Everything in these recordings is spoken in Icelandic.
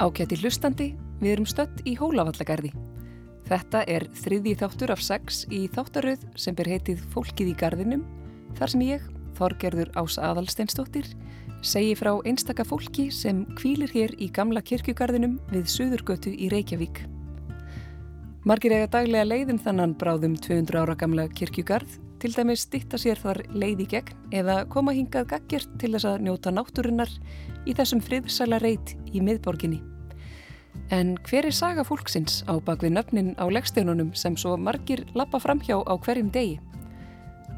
Ákjætti hlustandi, við erum stött í Hólavallagarði. Þetta er þriði þáttur af sex í þáttaröð sem ber heitið Fólkið í garðinum, þar sem ég, Þorgerður Ás Aðalsteinstóttir, segi frá einstaka fólki sem kvílir hér í gamla kirkjugarðinum við Suðurgötu í Reykjavík. Margir eiga daglega leiðin þannan bráðum 200 ára gamla kirkjugarð, til dæmis stitta sér þar leið í gegn eða koma hingað gaggjert til þess að njóta náttúrunnar í þessum friðsæla reit í miðborginni. En hver er saga fólksins á bakvið nöfnin á leggsteinunum sem svo margir lappa framhjá á hverjum degi?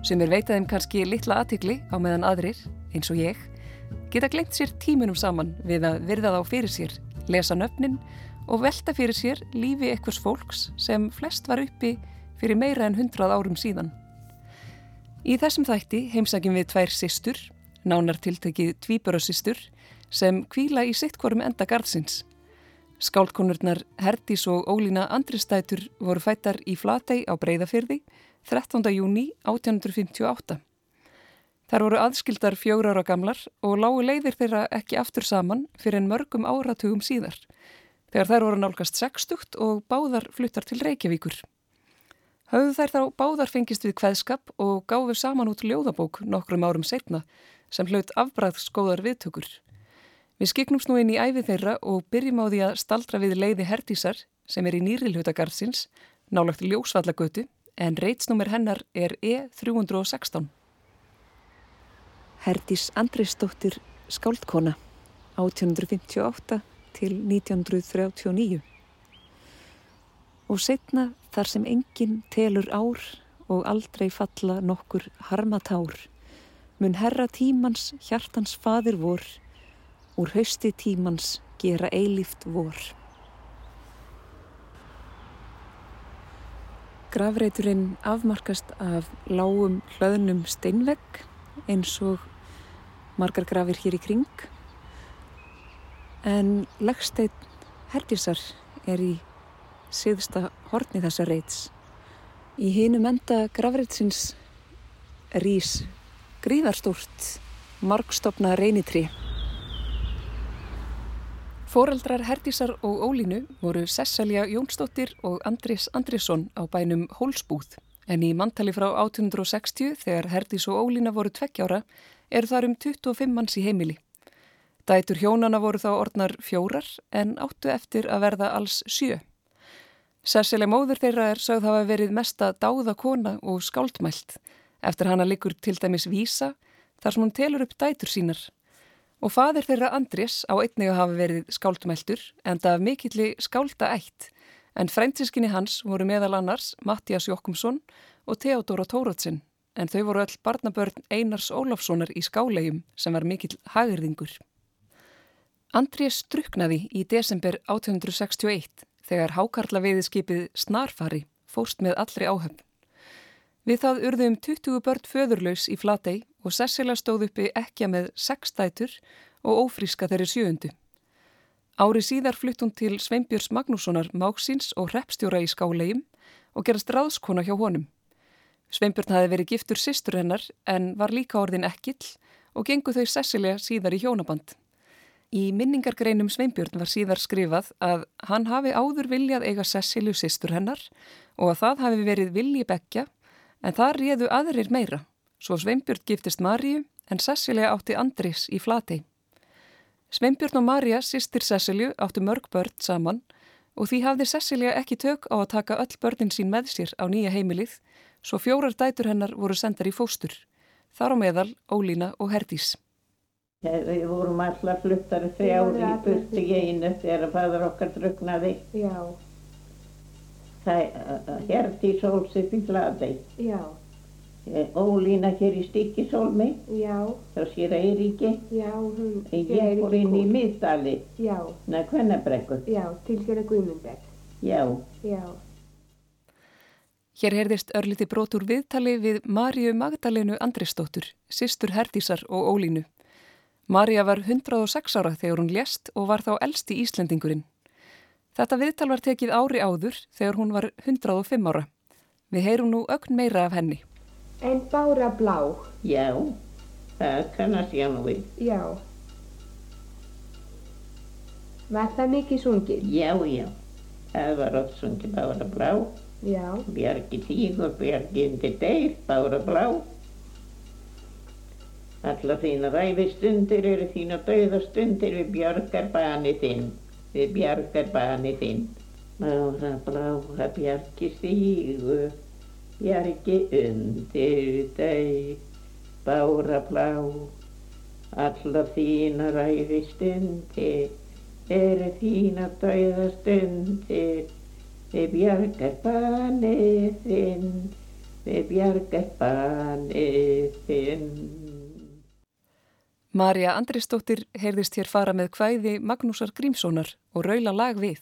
Sem er veitaðum kannski litla aðtikli á meðan aðrir, eins og ég, geta glengt sér tímunum saman við að virða þá fyrir sér, lesa nöfnin og velta fyrir sér lífi ekkurs fólks sem flest var uppi fyrir meira en hundrað árum síðan. Í þessum þætti heimsækjum við tvær sýstur, nánar tiltekið tvíbörasýstur, sem kvíla í sittkorum enda gardsins. Skálkonurnar Herdís og Ólína Andristætur voru fættar í Flatei á Breiðafyrði 13. júni 1858. Þar voru aðskildar fjórar ára gamlar og lágu leiðir þeirra ekki aftur saman fyrir en mörgum áratugum síðar. Þegar þær voru nálgast sextugt og báðar fluttar til Reykjavíkur. Hauðu þær þá báðar fengist við kveðskap og gáfu saman út ljóðabók nokkrum árum setna sem hlaut afbræðskóðar viðtökur. Við skiknumst nú inn í æfi þeirra og byrjum á því að staldra við leiði Herdísar sem er í nýri hlutagarðsins, nálagt ljósvallagötu, en reitsnúmer hennar er E316. Herdís Andrisdóttir Skáldkona, 1858 til 1939. Og setna þar sem enginn telur ár og aldrei falla nokkur harmatár, mun herra tímans hjartans fadir vor úr hausti tímans gera eilíft vor. Grafreiturinn afmarkast af lágum hlöðnum steinvegg eins og margar grafir hér í kring en leggsteinn Herdísar er í síðsta horni þessa reits. Í hinum enda grafreitsins rýs gríðarstórt margstofna reynitri Fóreldrar Herdísar og Ólínu voru Sesselja Jónsdóttir og Andris Andrisson á bænum Hólsbúð en í mantali frá 1860 þegar Herdís og Ólína voru tvekkjára eru þar um 25 manns í heimili. Dætur hjónana voru þá orðnar fjórar en áttu eftir að verða alls sjö. Sesselja móður þeirra er sögð hafa verið mesta dáða kona og skáldmælt eftir hana likur til dæmis vísa þar sem hún telur upp dætur sínar Og fadir þeirra Andrés á einnig að hafa verið skáldmæltur en það af mikilli skálda ætt en frændsískinni hans voru meðal annars Mattias Jokkumsson og Theodora Tóratsin en þau voru öll barnabörn Einars Ólafssonar í skálegjum sem var mikill hagirðingur. Andrés struknaði í desember 1861 þegar hákarla veiðskipið Snarfari fóst með allri áhöfn. Við það urðum 20 börn föðurlaus í Flatei og Cecilia stóð uppi ekki með sex dætur og ófríska þeirri sjöundu. Ári síðar flytt hún til Sveinbjörns Magnússonar máksins og repstjóra í skálegjum og gerast ráðskona hjá honum. Sveinbjörn hafi verið giftur sýstur hennar en var líka orðin ekkill og gengu þau Cecilia síðar í hjónaband. Í minningargreinum Sveinbjörn var síðar skrifað að hann hafi áður viljað eiga Ceciliu sýstur hennar og að það hafi verið vilji begja En það réðu aðrir meira, svo Sveinbjörn giftist Maríu en Cecilia átti Andris í Flatei. Sveinbjörn og Maria, sýstir Ceciliu, áttu mörg börn saman og því hafði Cecilia ekki tök á að taka öll börnin sín með sér á nýja heimilið, svo fjórar dætur hennar voru sendar í fóstur. Þar á meðal Ólína og Herdís. Við vorum allar fluttari þrjári í burti í einu þegar að fæður okkar druknaði. Já. Það Herdís Óls upp í Flatei. Já, Ólína hér í Stikisólmi, já, þá sér Eiríki. já, hún En ég fór inn í Miðdali, Já, neða Kvennabrekkur. já, tilgjörða Guðmundur. Já, Já, Hér heyrðist örliti brotur viðtali við Maríu Magdalenu Andrisdóttur, sýstur Herdísar og Ólínu. Maríu var 106 ára þegar hún lést og var þá elsti Íslendingurinn. Þetta viðtal var tekið ári áður þegar hún var 105 ára. Við heyrum nú ögn meira af henni. en Bára Blá. já, það kannast ég nú við. Já. Var það mikið sungið? Já, já. Það var oft sungið Bára Blá. Já. Bjargi tígur, bjargi undir deyr, Bára Blá. Alla þína ræfistundir eru þína dauðastundir við bjargar bani þinn, við bjargar bani þinn. Bára Blá, bjargi stígur, bjargi undir deyr, Bára Blá. Alla þína ræfistundir eru þína dauðastundir við bjargar banið þinn, við bjargar banið þinn. Marja Andrisdóttir heyrðist hér fara með kvæði Magnúsar Grímssonar og raula lag við.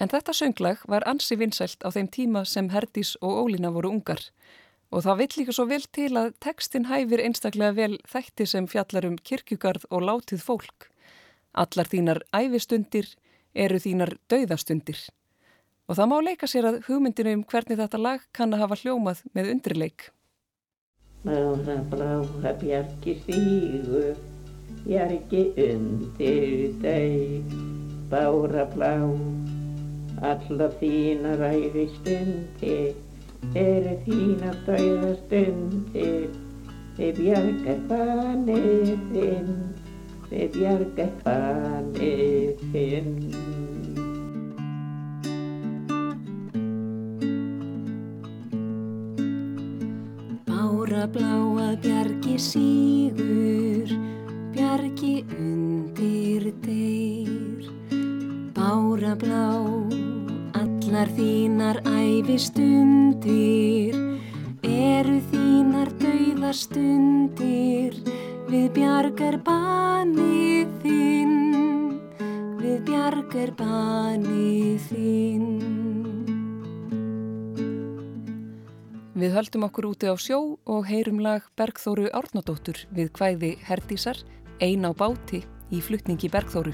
En þetta sönglag var ansi vinsælt á þeim tíma sem Herdís og Ólína voru ungar. Og það vill líka svo vel til að tekstin hæfir einstaklega vel þætti sem fjallar um kirkjugarð og látið fólk. Allar þínar æfistundir eru þínar dauðastundir. Og það má leika sér að hugmyndinu um hvernig þetta lag kann að hafa hljómað með undrileik. Bára bláa bjargi stígu, bjargi undir deg, Bára blá, alla þína ræfi stundir, eru þína dauða stundir, við bjargar banið þinn, við bjargar banið þinn. Bláa bjargi sígur, bjargi undir deyr. Bára blá, allar þínar æfistundir, eru þínar dauðastundir, við bjargar banið þinn, við bjargar banið þinn. Við höldum okkur úti á sjó og heyrum lag Bergþóru Árnadóttur við kvæði Herdísar ein á báti í flutningi Bergþóru.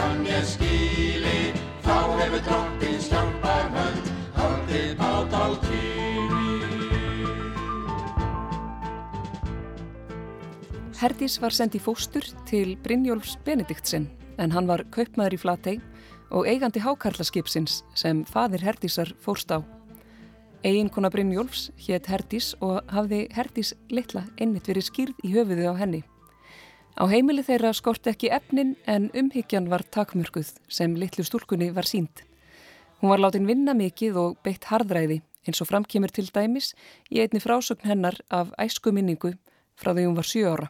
Fann ég skíli þá hefur drottins hjálpar hönd haldið bát á kýri. Herdís var sendið fóstur til Brynjólfs Benediktsen en hann var kaupmaður í Flatey og eigandi hákarlaskipsins sem fadir Herdísar fórst á. Eiginkona Brynjólfs hétt Herdís og hafði Herdís litla einmitt verið skýrð í höfuðu á henni. Á heimili þeirra skort ekki efnin en umhyggjan var takmörkuð sem litlu stúlkunni var sínd. Hún var látin vinna mikið og beitt harðræði eins og framkemur til dæmis í einni frásögn hennar af æsku minningu frá því hún var sjö ára.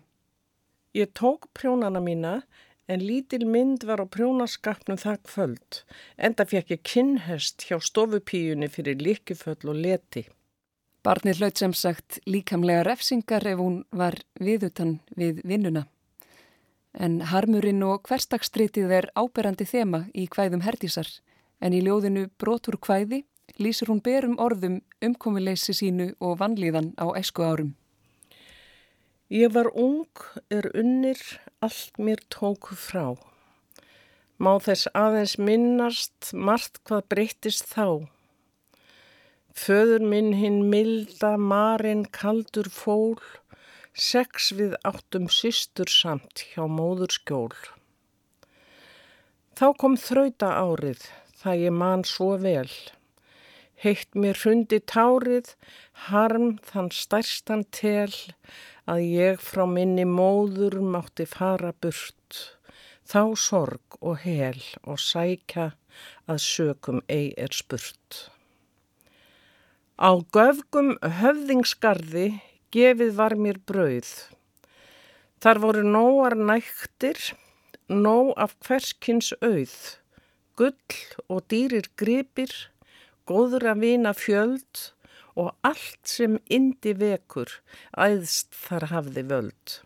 Ég tók prjónana mína en lítil mynd var á prjónaskapnum það kvöld. Enda fekk ég kinnhest hjá stofupíunni fyrir líkiföll og leti. Barnið hlaut sem sagt líkamlega refsingar ef hún var viðutan við vinnuna. En harmurinn og hverstakstritið er áberandi þema í kvæðum herdísar en í ljóðinu Brotur kvæði lýsir hún berum orðum umkomileysi sínu og vanlíðan á æsku árum. Ég var ung, er unnir, allt mér tóku frá. Má þess aðeins minnast, margt hvað breyttist þá. Föður minn hinn milda, marinn kaldur fól, sex við áttum systur samt hjá móður skjól. Þá kom þrauta árið, það ég man svo vel. Heitt mér hundi tárið, harm þann stærstan tel að ég frá minni móður mátti fara burt, þá sorg og hel og sækja að sökum ei er spurt. Á göfgum höfðingsgarði gefið var mér brauð. Þar voru nóar næktir, nóg af hverskins auð, gull og dýrir gripir, góðra vina fjöld og allt sem indi vekur æðst þar hafði völd.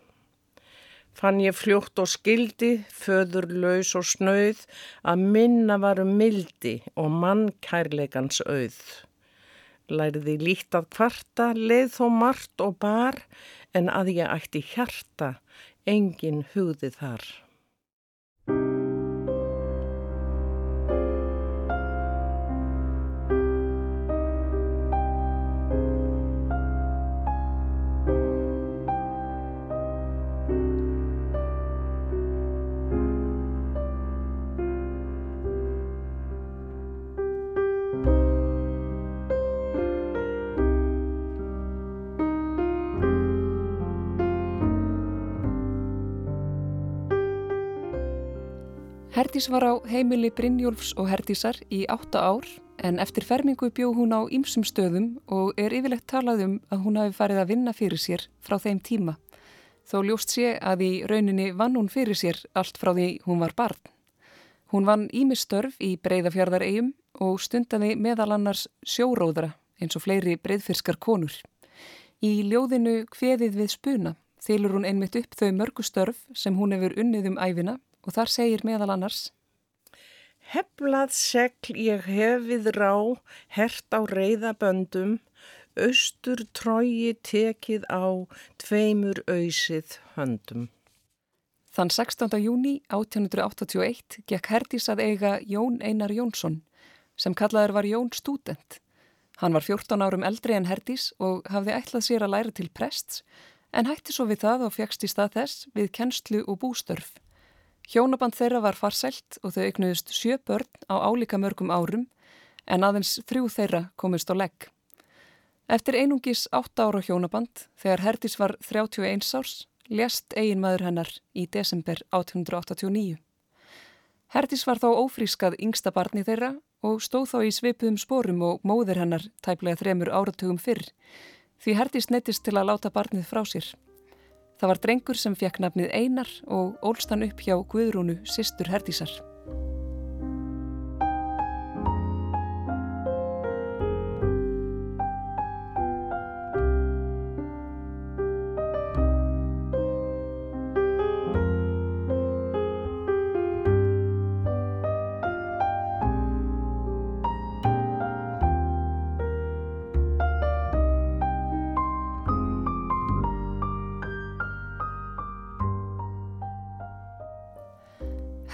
Fann ég fljótt og skildi, föður laus og snauð, að minna varum mildi og mann kærleikans auð. Læriði líkt að kvarta, leið þó margt og bar, en að ég ætti hjarta, engin hugði þar. Herdís var á heimili Brynjólfs og Herdísar í átta ár en eftir fermingu bjó hún á ýmsum stöðum og er yfirlegt talað um að hún hafi farið að vinna fyrir sér frá þeim tíma. Þó ljóst sé að í rauninni vann hún fyrir sér allt frá því hún var barn. Hún vann ímistörf í breyðafjörðaregjum og stundaði meðal annars sjóróðra eins og fleiri breyðfyrskar konur. Í ljóðinu Kveðið við spuna þylur hún einmitt upp þau mörgustörf sem hún hefur unnið um æfina og þar segir meðal annars Heflað segl ég hefið rá, hert á reyðaböndum, austur trógi tekið á, tveimur auðsið höndum. Þann 16. júni 1881 gekk Herdís að eiga Jón Einar Jónsson, sem kallaður var Jón Stúdent. Hann var 14 árum eldri en Herdís og hafði ætlað sér að læra til prests, en hætti svo við það og fegst í stað þess við kennslu og bústörf. Hjónaband þeirra var farsælt og þau eignuðust sjö börn á álíka mörgum árum en aðeins þrjú þeirra komist á legg. Eftir einungis 8 ára hjónaband, þegar Herdís var 31 árs, lést eigin maður hennar í desember 1889. Herdís var þá ófrískað yngsta barni þeirra og stóð þá í svipuðum spórum og móður hennar tæplega þremur áratugum fyrr, því Herdís nettist til að láta barnið frá sér. Það var drengur sem fekk nafnið Einar og ólst hann upp hjá Guðrúnu, sýstur Herdísar.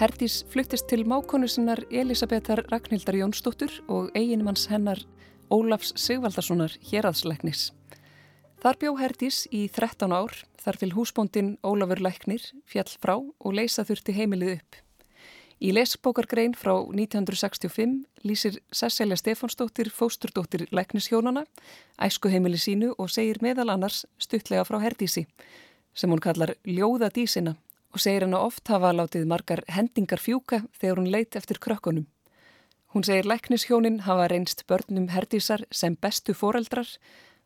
Herdís fluttist til mákonu sinnar Elisabetar Ragnhildar Jónsdóttur og eiginmanns hennar Ólafs Sigvaldarssonar héraðsleiknis. Þar bjó Herdís í 13 ár þar til húsbóndin Ólafur Læknir fjall frá og leysa þurfti heimilið upp. Í lesbókargrein frá 1965 lýsir Sesselja Stefánsdóttir fósturdóttir Læknishjónana æsku heimili sínu og segir meðal annars stuttlega frá Herdísi sem hún kallar Ljóðadísina og segir hann að oft hafa látið margar hendingar fjúka þegar hún leit eftir krökkunum. Hún segir læknishjónin hafa reynst börnum herdísar sem bestu foreldrar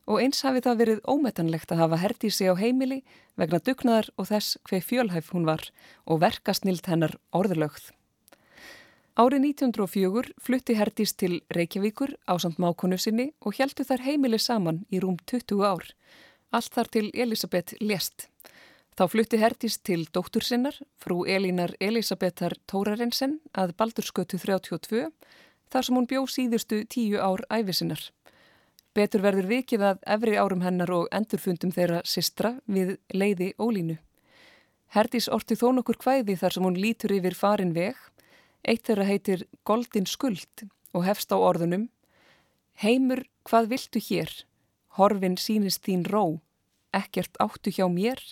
og eins hafi það verið ómetanlegt að hafa herdísi á heimili vegna dugnaðar og þess hver fjölhæf hún var og verkasnild hennar orðlögð. Árið 1904 flutti Herdís til Reykjavíkur á samt mákonu sinni og heldu þær heimili saman í rúm 20 ár. Allt þar til Elisabeth lést. Þá flutti Herdís til dóttur sinnar, frú Elínar Elisabetar Tórarensen að Baldurskötu 32, þar sem hún bjó síðustu tíu ár æfisinnar. Betur verður vikið að efri árum hennar og endurfundum þeirra sistra við leiði ólínu. Herdís orti þó nokkur hvæði þar sem hún lítur yfir farin veg. Eitt þeirra heitir Goldin skuld og hefst á orðunum Heimur, hvað viltu hér? Horfin sínist þín ró. Ekkert áttu hjá mér?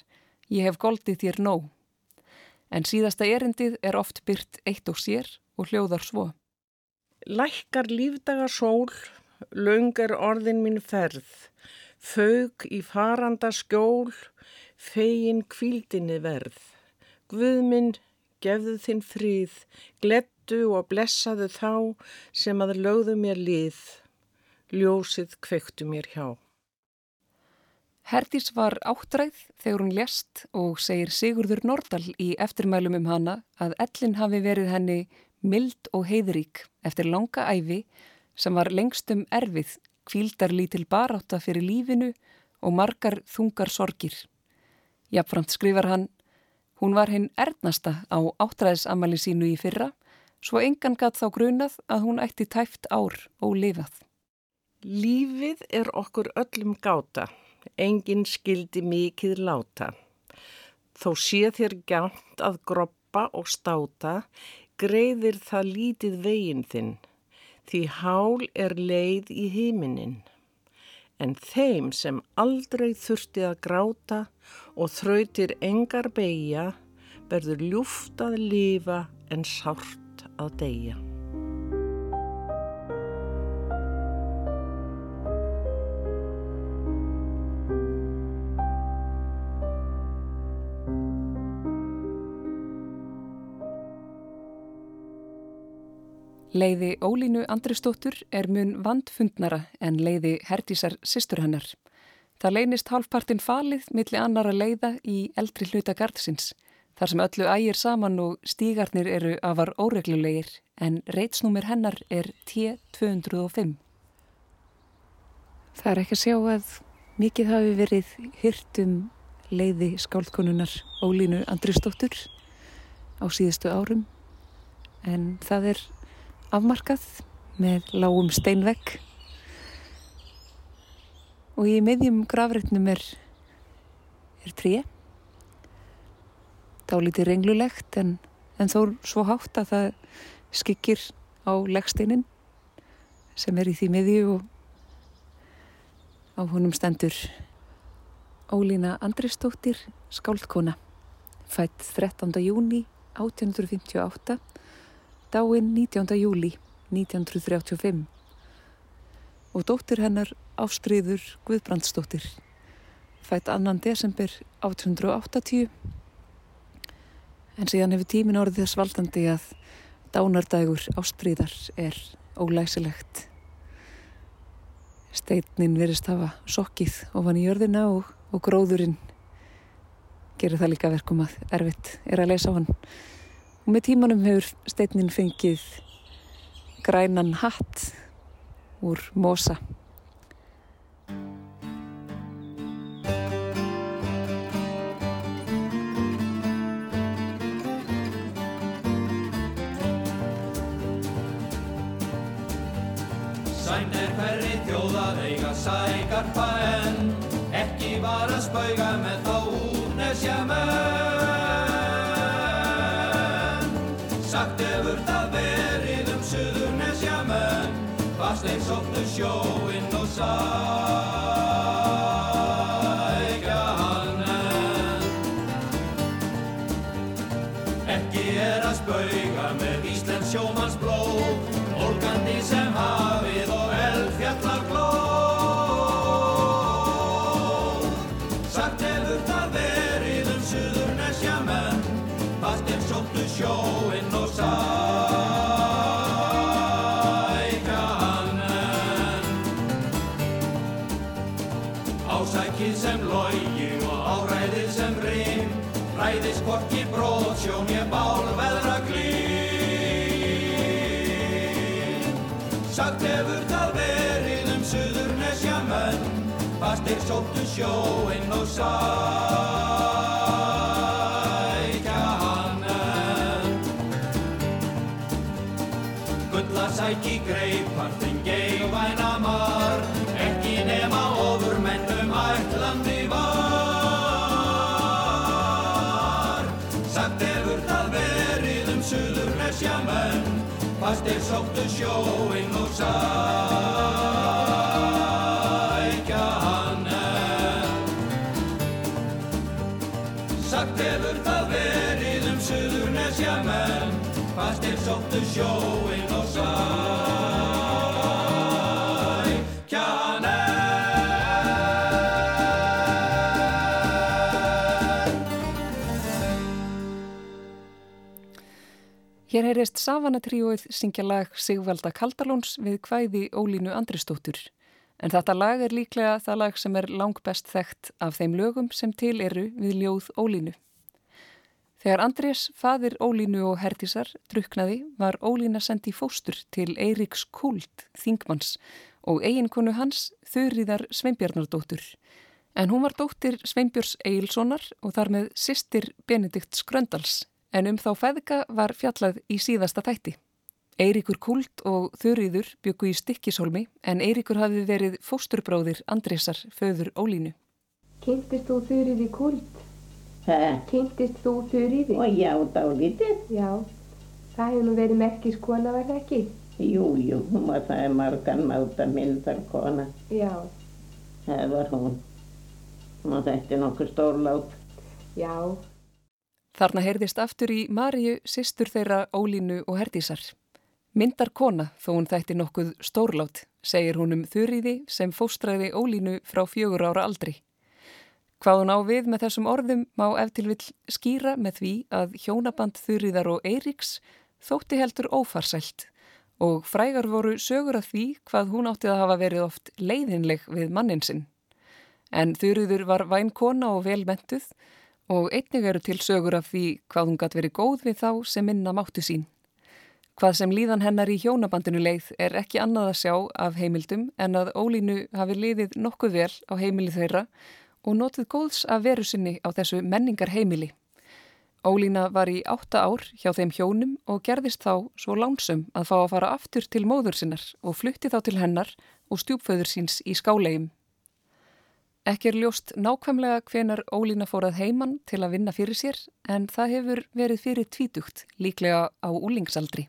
Ég hef goldið þér nóg. En síðasta erindið er oft byrt eitt og sér og hljóðar svo. Lækkar lífdaga sól, laung er orðin mín ferð, fauk í faranda skjól, fegin kvíldinni verð. Guðminn, gefðu þinn fríð, glettu og blessaðu þá sem að lögðu mér lið, ljósið kvektu mér hjá. Herdís var áttræð þegar hún lést og segir Sigurður Nordal í eftirmælum um hana að ellin hafi verið henni mild og heiðrík eftir langa æfi sem var lengstum erfið, kvíldarlítil baráta fyrir lífinu og margar þungar sorgir. Jafnframt skrifar hann, hún var hinn ernasta á áttræðisamali sínu í fyrra, svo engan gatt þá grunað að hún ætti tæft ár og lifað. Lífið er okkur öllum gáta engin skildi mikið láta. Þó sé þér gæmt að groppa og státa, greiðir það lítið veginn þinn, því hál er leið í heiminin. En þeim sem aldrei þurfti að gráta og þrautir engar beigja, verður ljúft að lifa en sárt að deyja. Leiði Ólínu Andristóttur er mun vandfundnara en leiði Herdísar sýstur hennar. Það leynist hálfpartin falið milli annara leiða í eldri hluta gardsins, þar sem öllu ægir saman og stígarnir eru afar óreglulegir en reitsnúmir hennar er T205. Það er ekki að sjá að mikið hafi verið hyrtum leiði skáldkonunar Ólínu Andristóttur á síðustu árum en það er afmarkað með lágum steinvegg og í meðjum gravrætnum er, er tré þá lítið renglulegt en, en þó svo hátt að það skikir á leggsteinin sem er í því meðju og á honum stendur Ólína Andristóttir skáldkona fætt 13. júni 1858 dáinn 19. júli 1935 og dóttir hennar Ástriður Guðbrandsdóttir fætt annan desember 1880 en síðan hefur tímin orðið þess valdandi að dánardægur Ástriðar er ólæsilegt. Steitnin verist hafa sokkið ofan í jörðina og, og gróðurinn gerir það líka verkum að erfitt er að lesa á hann og með tímanum hefur steinin fengið grænan hatt úr mosa. Sæmt er hverri þjóðað eiga sækarpa en ekki var að spauga með þá úr nesja menn. Sjóinn og sækja hann en Ekki er að spauga með Íslands sjómanns blóð sóttu sjóinn og sækja hann en Gulla sæki greipar, þingei væna mar Ekki nema ofur mennum ætlandi var. Sagt hefur það verið um suðurnesja menn Fastir sóttu sjóinn og sækja Hér heyrist Savanatrióið syngja lag Sigvalda Kaldalóns við kvæði Ólínu Andristóttur. En þetta lag er líklega það lag sem er lang best þekkt af þeim lögum sem til eru við ljóð Ólínu. Þegar Andrés, fadir Ólínu og Hertísar, druknaði var Ólína sendið fóstur til Eiríks Kult, Þingmanns og eiginkonu hans Þurriðar Sveinbjarnardóttur. En hún var dóttir Sveinbjörns Eilssonar og þar með sýstir Benedikt Skröndals en um þá feðga var fjallað í síðasta þætti. Eiríkur Kult og Þurriður byggu í stikkishólmi en Eiríkur hafi verið fósturbróðir Andrésar föður Ólínu. Kynntist þú Þurriði Kult? Hæ? Kynntist þú Þurriði? Og já, dálítið. Já, það hefur nú verið merkiskona, var það ekki? Jú, jú, hún var það margan máta mildar kona. Já, Það var hún. Og þetta er nokkuð stórlát. já, Þarna heyrðist aftur í Maríu, sýstur þeirra Ólínu og Herdísar. Myndar kona þó hún þætti nokkuð stórlát, segir hún um Þurriði sem fóstræði Ólínu frá fjögur ára aldri. Hvað hún á við með þessum orðum má eftir vill skýra með því að hjónaband Þurriðar og Eiríks þótti heldur ófarsælt og frægar voru sögur af því hvað hún átti að hafa verið oft leiðinleg við mannin sinn. En Þurriður var væn kona og velmentuð og einnig eru til sögur af því hvað hún gæti verið góð við þá sem minna máttu sín. Hvað sem líðan hennar í hjónabandinu leið er ekki annað að sjá af heimildum en að Ólínu hafi liðið nokkuð vel á heimili þeirra og notið góðs af veru sinni á þessu menningar heimili. Ólína var í átta ár hjá þeim hjónum og gerðist þá svo lánsum að fá að fara aftur til móður sinnar og flutti þá til hennar og stjúpföður síns í skálegjum. Ekki er ljóst nákvæmlega hvenar Ólína fórað heimann til að vinna fyrir sér en það hefur verið fyrir tvítugt, líklega á úlingsaldri.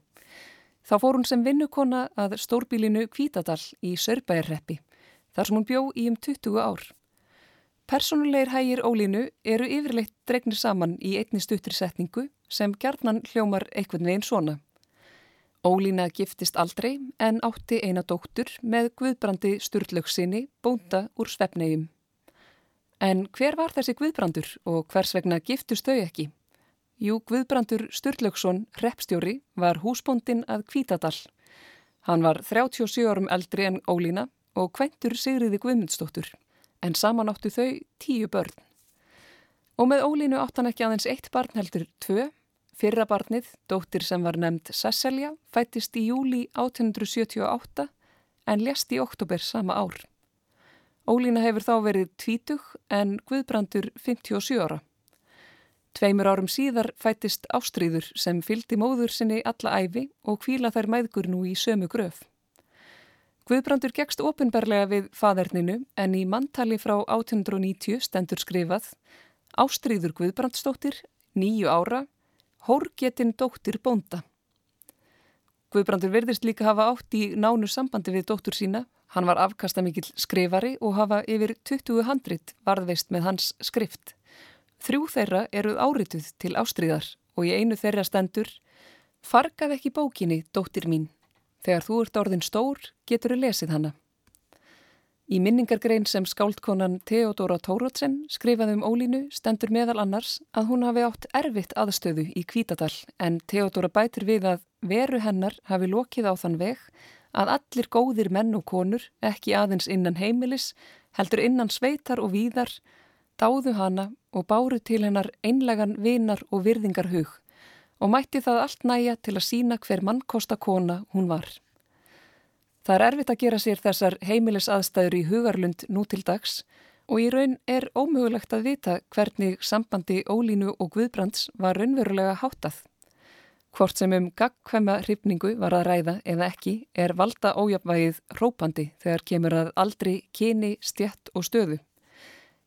Þá fór hún sem vinnukona að stórbílinu Kvítadal í Sörbæjarreppi, þar sem hún bjó í um 20 ár. Personulegir hægir Ólínu eru yfirleitt dregnir saman í einni stuttri setningu sem gerðnan hljómar einhvern veginn svona. Ólína giftist aldrei en átti eina dóttur með Guðbrandi Sturlöksinni bónda úr Svefnegjum. En hver var þessi Guðbrandur og hvers vegna giftust þau ekki? Jú, Guðbrandur Sturlöksson, repstjóri, var húsbóndin að Kvítadal. Hann var 37 árum eldri en Ólína og kvæntur Sigriði Guðmundsdóttur, en saman áttu þau tíu börn. Og með Ólínu átt hann ekki aðeins eitt barn heldur tvö. Fyrra barnið, dóttir sem var nefnd Sesselja, fættist í júli 1878 en lest í oktober sama ár. Ólína hefur þá verið tvítug en Guðbrandur 57 ára. Tveimur árum síðar fættist Ástríður sem fyldi móður sinni alla æfi og kvíla þær mæðgur nú í sömu gröf. Guðbrandur gegst ofinberlega við faðerninu en í mantali frá 1890 stendur skrifað Ástríður Guðbrandsdóttir, nýju ára, Hórgetin dóttir bónda. Guðbrandur verðist líka hafa átt í nánu sambandi við dóttur sína. Hann var afkastamikill skrifari og hafa yfir 20 handrit varðveist með hans skrift. Þrjú þeirra eruð árituð til ástríðar og í einu þeirra stendur Fargað ekki bókinni, dóttir mín. Þegar þú ert orðin stór, getur þú lesið hana. Í minningargrein sem skáldkonan Theodora Tórótsen skrifaði um Ólínu stendur meðal annars að hún hafi átt erfitt aðstöðu í Kvítadal en Theodora bætir við að veru hennar hafi lokið á þann veg að allir góðir menn og konur, ekki aðeins innan heimilis, heldur innan sveitar og víðar, dáðu hana og báru til hennar einlegan vinar og virðingar hug og mætti það allt næja til að sína hver mannkosta kona hún var. Það er erfitt að gera sér þessar heimilisaðstæður í hugarlund nú til dags og í raun er ómögulegt að vita hvernig sambandi Ólínu og Guðbrands var raunverulega háttað. Hvort sem um gagkvæma hrifningu var að ræða eða ekki er valda ójapvægið rópandi þegar kemur að aldri, kyni, stjætt og stöðu.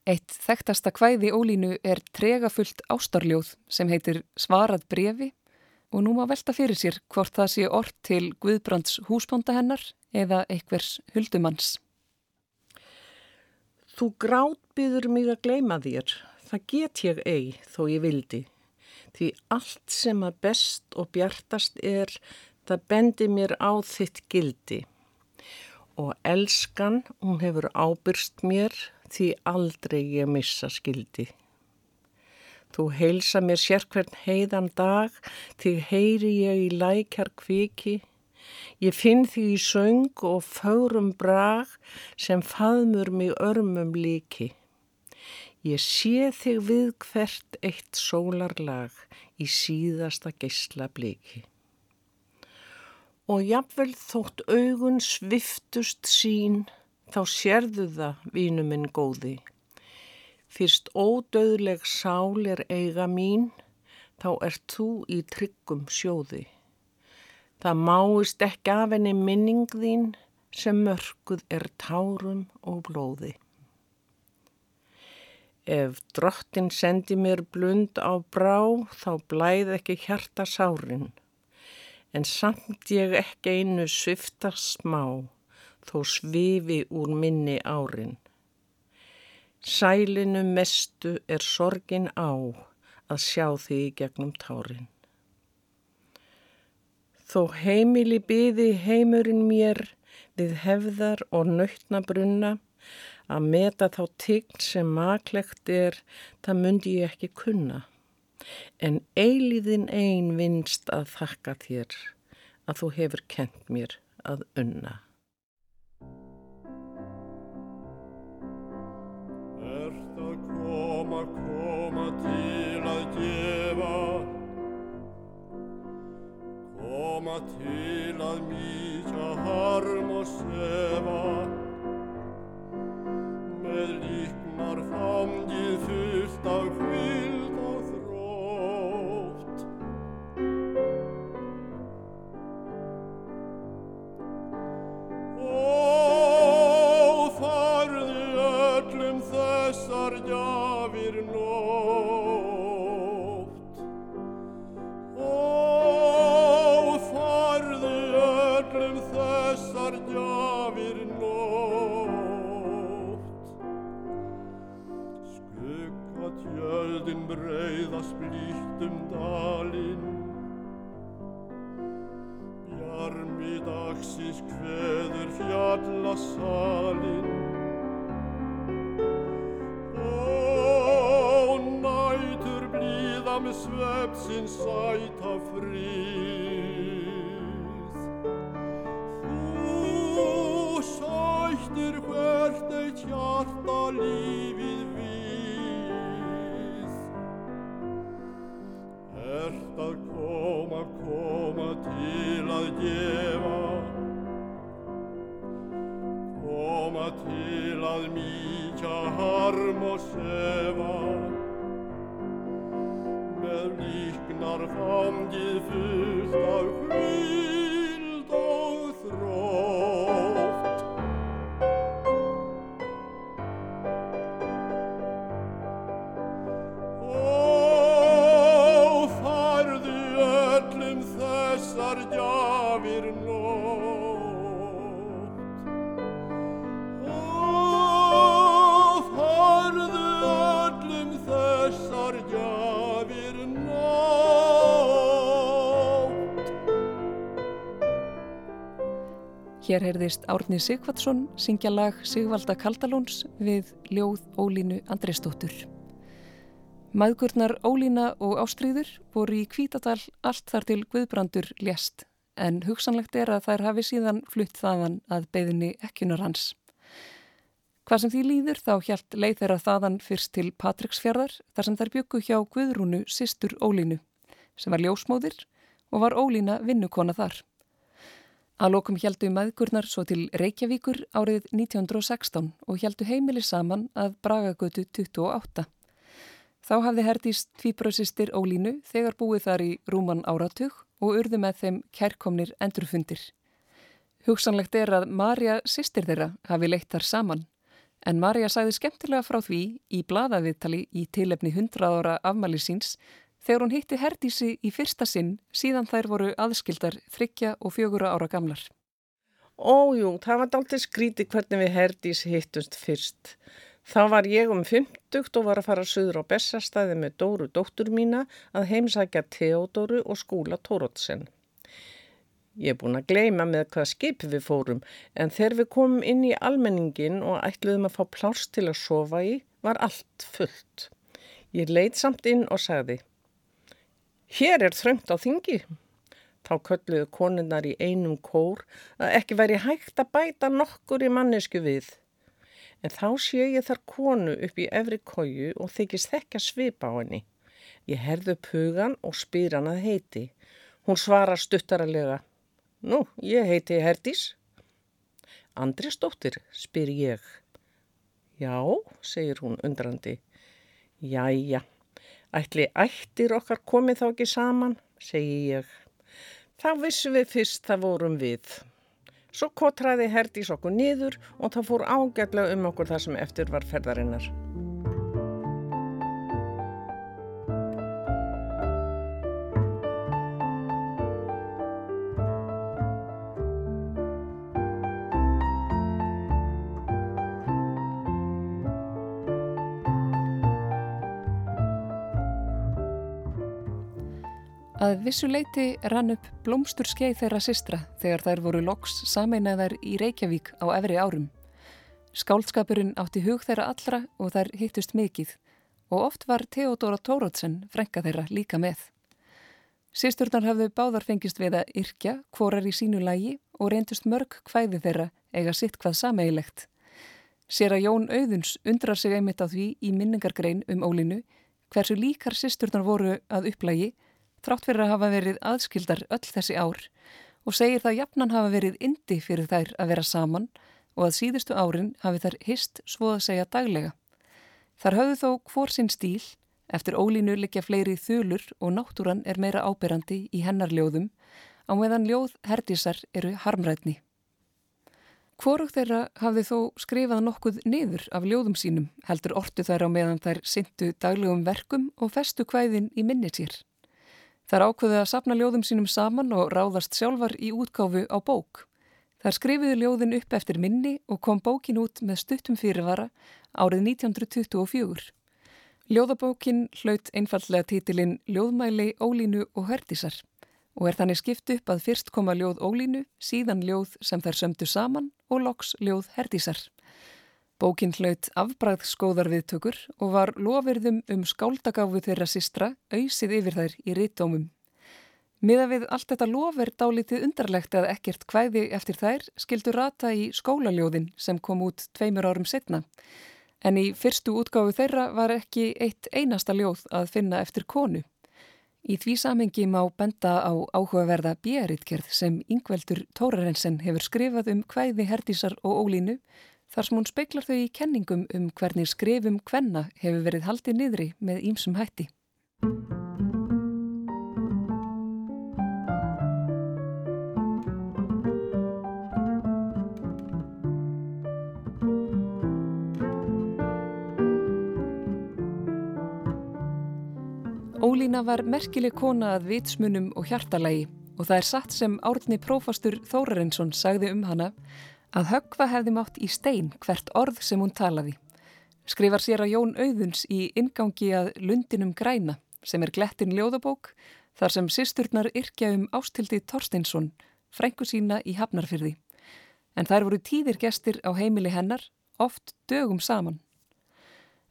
Eitt þekktasta kvæði Ólínu er tregafullt ástarljóð sem heitir Svarað brefi og nú má velta fyrir sér hvort það sé orð til Guðbrands húsbónda hennar eða einhvers huldumanns. Þú grátbyður mig að gleima þér, það get ég ei þó ég vildi. Því allt sem að best og bjartast er, það bendi mér á þitt gildi. Og elskan, hún hefur ábyrst mér, því aldrei ég missa skildi. Þú heilsa mér sérkvern heiðan dag, þig heyri ég í lækjar kviki. Ég finn þig í söng og fögrum brag sem faðmur mig örmum líki. Ég sé þig við hvert eitt sólarlag í síðasta geysla bliki. Og jafnvel þótt augun sviftust sín, þá sérðu það, vínu minn góði. Fyrst ódöðleg sál er eiga mín, þá ert þú í tryggum sjóði. Það máist ekki af henni minning þín sem mörguð er tárum og blóði. Ef drottin sendi mér blund á brá, þá blæð ekki hjarta sárin. En samt ég ekki einu sviftar smá, þó svifi úr minni árin. Sælinu mestu er sorgin á að sjá þig gegnum tárin. Þó heimili byði heimurinn mér við hefðar og nöytna brunna, Að meta þá tign sem maklegt er, það myndi ég ekki kunna. En eiliðin ein vinst að þakka þér að þú hefur kent mér að unna. Ert að koma, koma til að gefa Koma til að mýta harm og sefa með líknar fangið fullt af hvild fjallasalinn Ó, nætur blíða með svepsins sæta frið. Þú sættir hvert eitt hjarta lífið við. Ert að koma, koma til að gefa almicia harmoseva, Mer lignar fam Hér heyrðist Árni Sigvardsson syngja lag Sigvalda Kaldalóns við ljóð Ólínu Andresdóttur. Maðgurnar Ólína og Ástríður voru í Kvítadal allt þar til Guðbrandur lést en hugsanlegt er að þær hafi síðan flutt þaðan að beðinni ekkunar hans. Hvað sem því líður þá hjælt leið þeirra þaðan fyrst til Patricksfjörðar þar sem þær byggu hjá Guðrúnu sýstur Ólínu sem var ljósmóðir og var Ólína vinnukona þar. Að lokum heldu maðgurnar svo til Reykjavíkur árið 1916 og heldu heimili saman að Bragagötu 28. Þá hafði Herdís tvíbröðsistir Ólínu þegar búið þar í rúman áratug og urðu með þeim kærkomnir endurfundir. Hugsanlegt er að Marja sýstir þeirra hafi leitt þar saman en Marja sagði skemmtilega frá því í bladaviðtali í tilefni 100 ára afmæli síns þegar hún hitti Herdísi í fyrsta sinn síðan þær voru aðskildar þryggja og fjögura ára gamlar. Ójú, það var dálítið skríti hvernig við Herdís hittumst fyrst. Þá var ég um 50 og var að fara söður á Bessastæði með Dóru dóttur mína að heimsækja Theodóru og skúla Tórótsen. Ég er búin að gleima með hvað skip við fórum en þegar við komum inn í almenningin og ætluðum að fá plárs til að sofa í var allt fullt. Ég leitt samt inn og sagði, hér er þröngt á þingi. Þá kölluðu konunnar í einum kór að ekki væri hægt að bæta nokkur í mannesku við. En þá sé ég þar konu upp í efri kóju og þykist þekka svipa á henni. Ég herðu pugan og spyr hann að heiti. Hún svarar stuttaralega. Nú, ég heiti Herdís. Andri stóttir, spyr ég. Já, segir hún undrandi. Jæja, ætli ættir okkar komið þá ekki saman, segi ég. Þá vissum við fyrst það vorum við. Svo kotraði Herdís okkur niður og það fór ágætlega um okkur þar sem eftir var ferðarinnar. Að vissu leiti rann upp blómstur skeið þeirra sistra þegar þær voru loks sameinaðar í Reykjavík á efri árum. Skáldskapurinn átti hug þeirra allra og þær hittust mikið og oft var Theodora Tórótsen frenka þeirra líka með. Sisturnar hafðu báðar fengist við að yrkja hvorar í sínu lægi og reyndust mörg hvæði þeirra eiga sitt hvað sameigilegt. Sér að Jón Auðuns undrar sig einmitt á því í minningargrein um ólinu hversu líkar sisturnar voru að upplægi þrátt fyrir að hafa verið aðskildar öll þessi ár og segir það jafnan hafa verið indi fyrir þær að vera saman og að síðustu árin hafi þær hist svo að segja daglega. Þar hafðu þó hvor sinn stíl, eftir ólínu likja fleiri þulur og náttúran er meira áberandi í hennar ljóðum, á meðan ljóð herdísar eru harmrætni. Hvorug þeirra hafði þó skrifað nokkuð niður af ljóðum sínum, heldur ortu þær á meðan þær syndu daglegum verkum og festu kvæðin í minni sér. Þar ákveði að sapna ljóðum sínum saman og ráðast sjálfar í útgáfu á bók. Þar skrifiði ljóðin upp eftir minni og kom bókin út með stuttum fyrirvara árið 1924. Ljóðabókin hlaut einfallega títilinn Ljóðmæli, Ólínu og Herdísar og er þannig skipt upp að fyrst koma ljóð Ólínu, síðan ljóð sem þær sömdu saman og loks ljóð Herdísar. Bókin hlaut afbræðskóðar viðtökur og var lofirðum um skáldagáfu þeirra sistra auðsið yfir þær í rítdómum. Miða við allt þetta lof er dálítið undarlegt að ekkert hvæði eftir þær skildu rata í skólaljóðin sem kom út tveimur árum setna. En í fyrstu útgáfu þeirra var ekki eitt einasta ljóð að finna eftir konu. Í því samengi má benda á áhugaverða bjeriðgerð sem Yngveldur Tórarensen hefur skrifað um hvæði Herdísar og Ólínu þar sem hún speiklar þau í kenningum um hvernig skrifum hvenna hefur verið haldið niðri með ýmsum hætti. Ólína var merkileg kona að vitsmunum og hjartalagi og það er satt sem árni prófastur Þórarinsson sagði um hana að höggva hefði mátt í stein hvert orð sem hún talaði. Skrifar sér að Jón Auðuns í ingangi að Lundinum græna sem er glettin ljóðabók þar sem sýsturnar yrkja um ástildi Torsteinsson, frængu sína í Hafnarfyrði. En þær voru tíðir gestir á heimili hennar, oft dögum saman.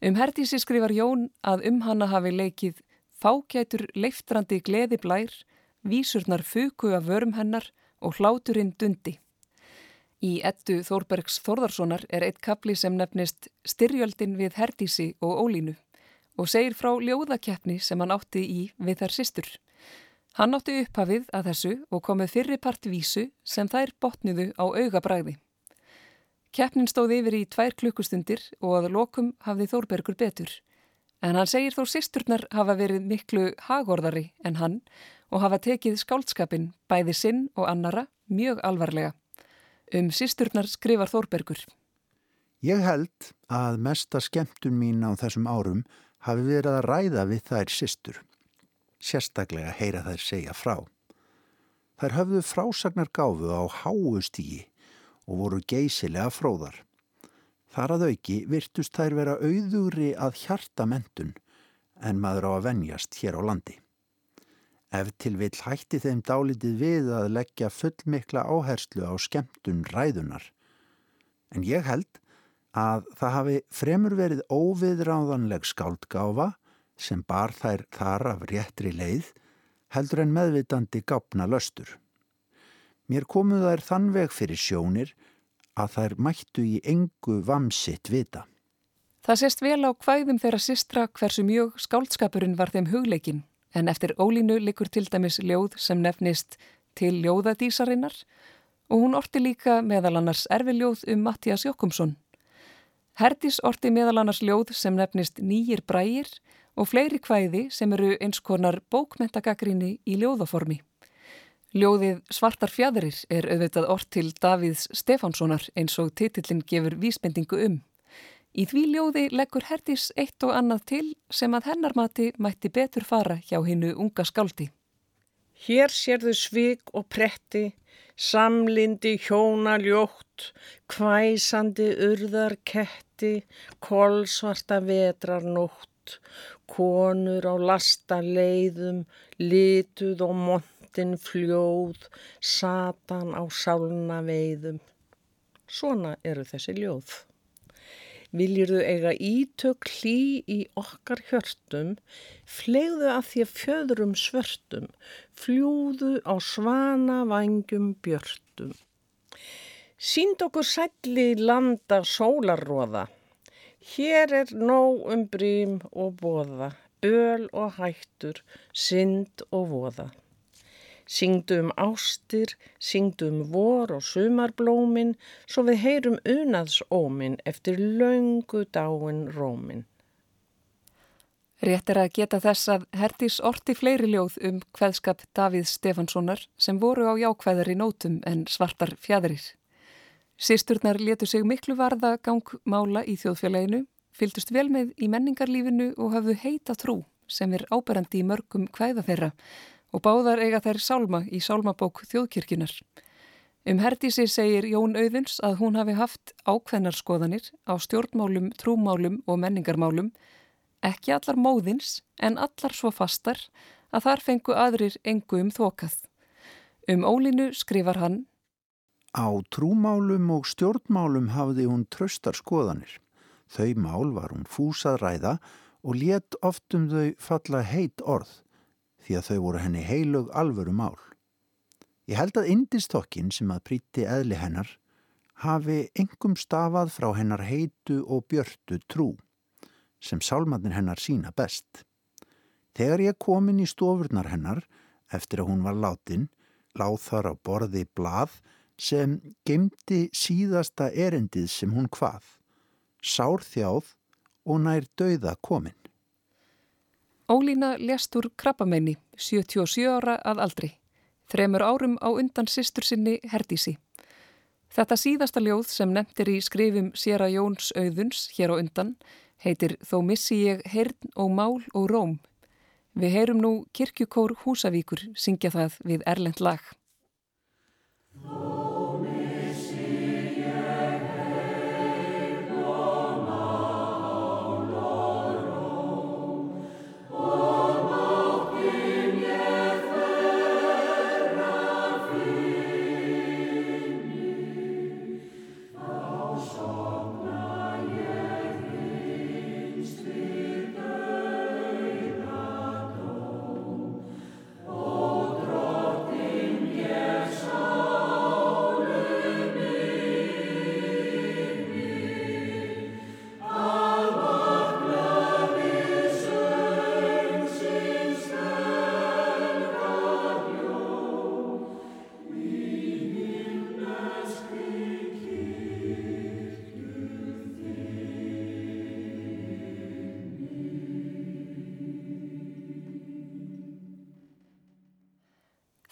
Um Herdísi skrifar Jón að um hanna hafi leikið fágætur leiftrandi gleði blær, vísurnar fuku af vörum hennar og hláturinn dundi. Í ettu Þórbergs Þórðarssonar er eitt kapli sem nefnist Styrjöldin við Herdísi og Ólínu og segir frá ljóðakeppni sem hann átti í við þær sýstur. Hann átti upphafið að þessu og komið fyrri part vísu sem þær botniðu á augabræði. Keppnin stóð yfir í tvær klukkustundir og að lokum hafði Þórbergur betur. En hann segir þó sýsturnar hafa verið miklu hagorðari en hann og hafa tekið skáldskapin bæði sinn og annara mjög alvarlega. Um sýsturnar skrifar Þórbergur. Ég held að mesta skemmtun mín á þessum árum hafi verið að ræða við þær sýstur. Sérstaklega heyra þær segja frá. Þær höfðu frásagnar gáfu á háustígi og voru geysilega fróðar. Þar að auki virtust þær vera auðugri að hjarta mentun en maður á að venjast hér á landi. Ef til vill hætti þeim dálitið við að leggja fullmikla áherslu á skemmtun ræðunar. En ég held að það hafi fremur verið óviðráðanleg skáldgáfa sem bar þær þar af réttri leið heldur en meðvitandi gápna löstur. Mér komuð þær þann veg fyrir sjónir að þær mættu í engu vamsitt vita. Það sést vel á hvæðum þeirra sistra hversu mjög skáldskapurinn var þeim hugleikin en eftir ólínu likur til dæmis ljóð sem nefnist til ljóðadísarinnar og hún orti líka meðal annars erfiljóð um Mattias Jokkumsson. Herdis orti meðal annars ljóð sem nefnist Nýjir brægir og fleiri hvæði sem eru eins konar bókmentagakrinni í ljóðaformi. Ljóðið Svartar fjæðurir er auðvitað ort til Davíðs Stefánssonar eins og titillin gefur vísbendingu um. Í því ljóði leggur Herdis eitt og annað til sem að hennar mati mætti betur fara hjá hinnu unga skáldi. Hér sérðu svig og pretti, samlindi hjóna ljótt, kvæsandi urðar ketti, kolsvarta vetrar nótt, konur á lasta leiðum, lituð og mont Nóttin fljóð, satan á sálna veiðum. Svona eru þessi ljóð. Viljurðu eiga ítök hlý í okkar hjörtum, flegðu að því að fjöðrum svörtum, fljúðu á svana vangjum björtum. Sínd okkur sætli landa sólarróða, hér er nóg um brím og boða, böl og hættur, synd og voða. Syngdu um ástir, syngdu um vor og sumarblómin, svo við heyrum unaðsómin eftir laungu dáin rómin. Rétt er að geta þess að Herdís orti fleiri ljóð um hveðskap Davíð Stefanssonar sem voru á jákvæðari nótum en svartar fjæðrir. Sisturnar letu sig miklu varða gangmála í þjóðfélaginu, fyldust vel með í menningarlífinu og hafðu heita trú sem er áberandi í mörgum hvæða þeirra og báðar eiga þær sálma í sálmabók þjóðkirkjunar. Um Herdísi segir Jón Auðuns að hún hafi haft ákveðnarskoðanir á stjórnmálum, trúmálum og menningarmálum, ekki allar móðins en allar svo fastar að þar fengu aðrir engu um þokað. Um ólinu skrifar hann Á trúmálum og stjórnmálum hafði hún tröstar skoðanir. Þau mál var hún fúsað ræða og let oft um þau falla heit orð því að þau voru henni heilög alvöru mál. Ég held að indistokkin sem að príti eðli hennar hafi engum stafað frá hennar heitu og björtu trú sem sálmannir hennar sína best. Þegar ég kom inn í stofurnar hennar eftir að hún var látin, láð þar á borði blað sem gemdi síðasta erendið sem hún hvað, sárþjáð og nær dauða komin. Ólína lest úr krabbamenni, 77 ára að aldri, þremur árum á undan sýstur sinni Herdísi. Þetta síðasta ljóð sem nefndir í skrifum Sjera Jóns auðuns hér á undan heitir Þó missi ég hern og mál og róm. Við heyrum nú kirkjukór Húsavíkur syngja það við Erlend lag.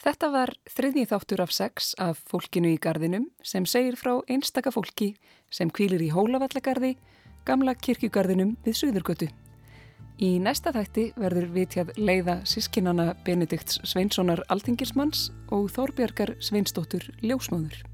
Þetta var þriðnið þáttur af sex af fólkinu í gardinum sem segir frá einstaka fólki sem kvílir í Hólavallagarði, gamla kirkjugarðinum við Suðurgötu. Í næsta þætti verður vitjað leiða sískinana Benedikts Sveinssonar Altingismanns og Þórbjörgar Sveinsdóttur Ljósmáður.